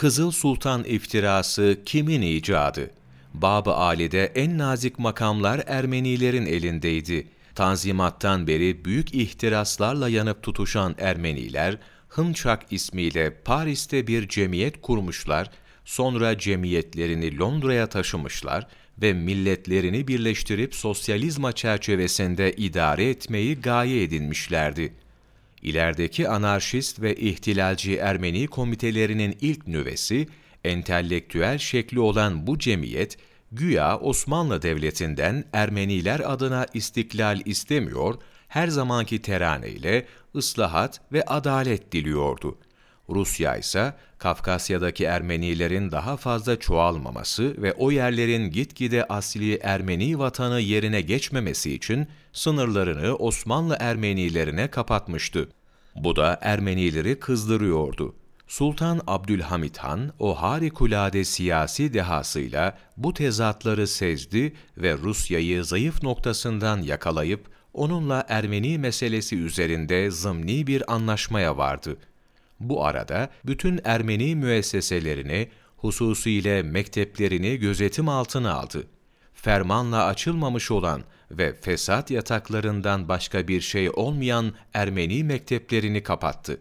Kızıl Sultan iftirası kimin icadı? Bab-ı Ali'de en nazik makamlar Ermenilerin elindeydi. Tanzimattan beri büyük ihtiraslarla yanıp tutuşan Ermeniler, Hınçak ismiyle Paris'te bir cemiyet kurmuşlar, sonra cemiyetlerini Londra'ya taşımışlar ve milletlerini birleştirip sosyalizma çerçevesinde idare etmeyi gaye edinmişlerdi. İlerideki anarşist ve ihtilalci Ermeni komitelerinin ilk nüvesi, entelektüel şekli olan bu cemiyet, güya Osmanlı Devleti'nden Ermeniler adına istiklal istemiyor, her zamanki teraneyle ıslahat ve adalet diliyordu. Rusya ise Kafkasya'daki Ermenilerin daha fazla çoğalmaması ve o yerlerin gitgide asli Ermeni vatanı yerine geçmemesi için sınırlarını Osmanlı Ermenilerine kapatmıştı. Bu da Ermenileri kızdırıyordu. Sultan Abdülhamit Han o harikulade siyasi dehasıyla bu tezatları sezdi ve Rusya'yı zayıf noktasından yakalayıp onunla Ermeni meselesi üzerinde zımni bir anlaşmaya vardı. Bu arada bütün Ermeni müesseselerini, hususiyle mekteplerini gözetim altına aldı. Fermanla açılmamış olan ve fesat yataklarından başka bir şey olmayan Ermeni mekteplerini kapattı.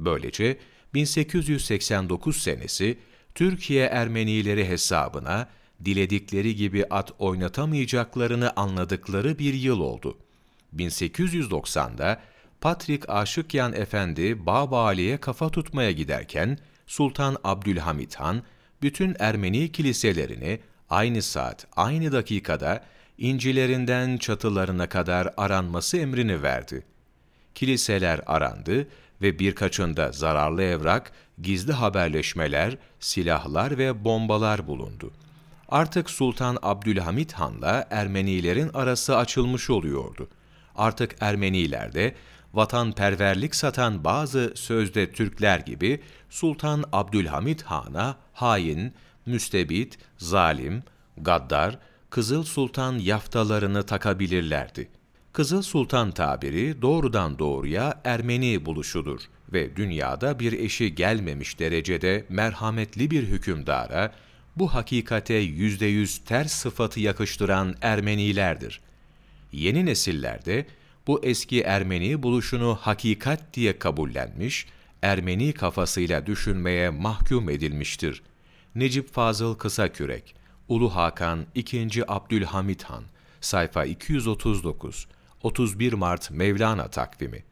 Böylece 1889 senesi Türkiye Ermenileri hesabına diledikleri gibi at oynatamayacaklarını anladıkları bir yıl oldu. 1890'da Patrik Aşıkyan Efendi Babali'ye kafa tutmaya giderken Sultan Abdülhamit Han bütün Ermeni kiliselerini aynı saat, aynı dakikada incilerinden çatılarına kadar aranması emrini verdi. Kiliseler arandı ve birkaçında zararlı evrak, gizli haberleşmeler, silahlar ve bombalar bulundu. Artık Sultan Abdülhamit Han'la Ermenilerin arası açılmış oluyordu. Artık Ermeniler de vatanperverlik satan bazı sözde Türkler gibi Sultan Abdülhamit Han'a hain, müstebit, zalim, gaddar, Kızıl Sultan yaftalarını takabilirlerdi. Kızıl Sultan tabiri doğrudan doğruya Ermeni buluşudur ve dünyada bir eşi gelmemiş derecede merhametli bir hükümdara bu hakikate yüzde yüz ters sıfatı yakıştıran Ermenilerdir. Yeni nesillerde bu eski Ermeni buluşunu hakikat diye kabullenmiş, Ermeni kafasıyla düşünmeye mahkum edilmiştir. Necip Fazıl Kısakürek, Ulu Hakan II. Abdülhamit Han, sayfa 239, 31 Mart Mevlana takvimi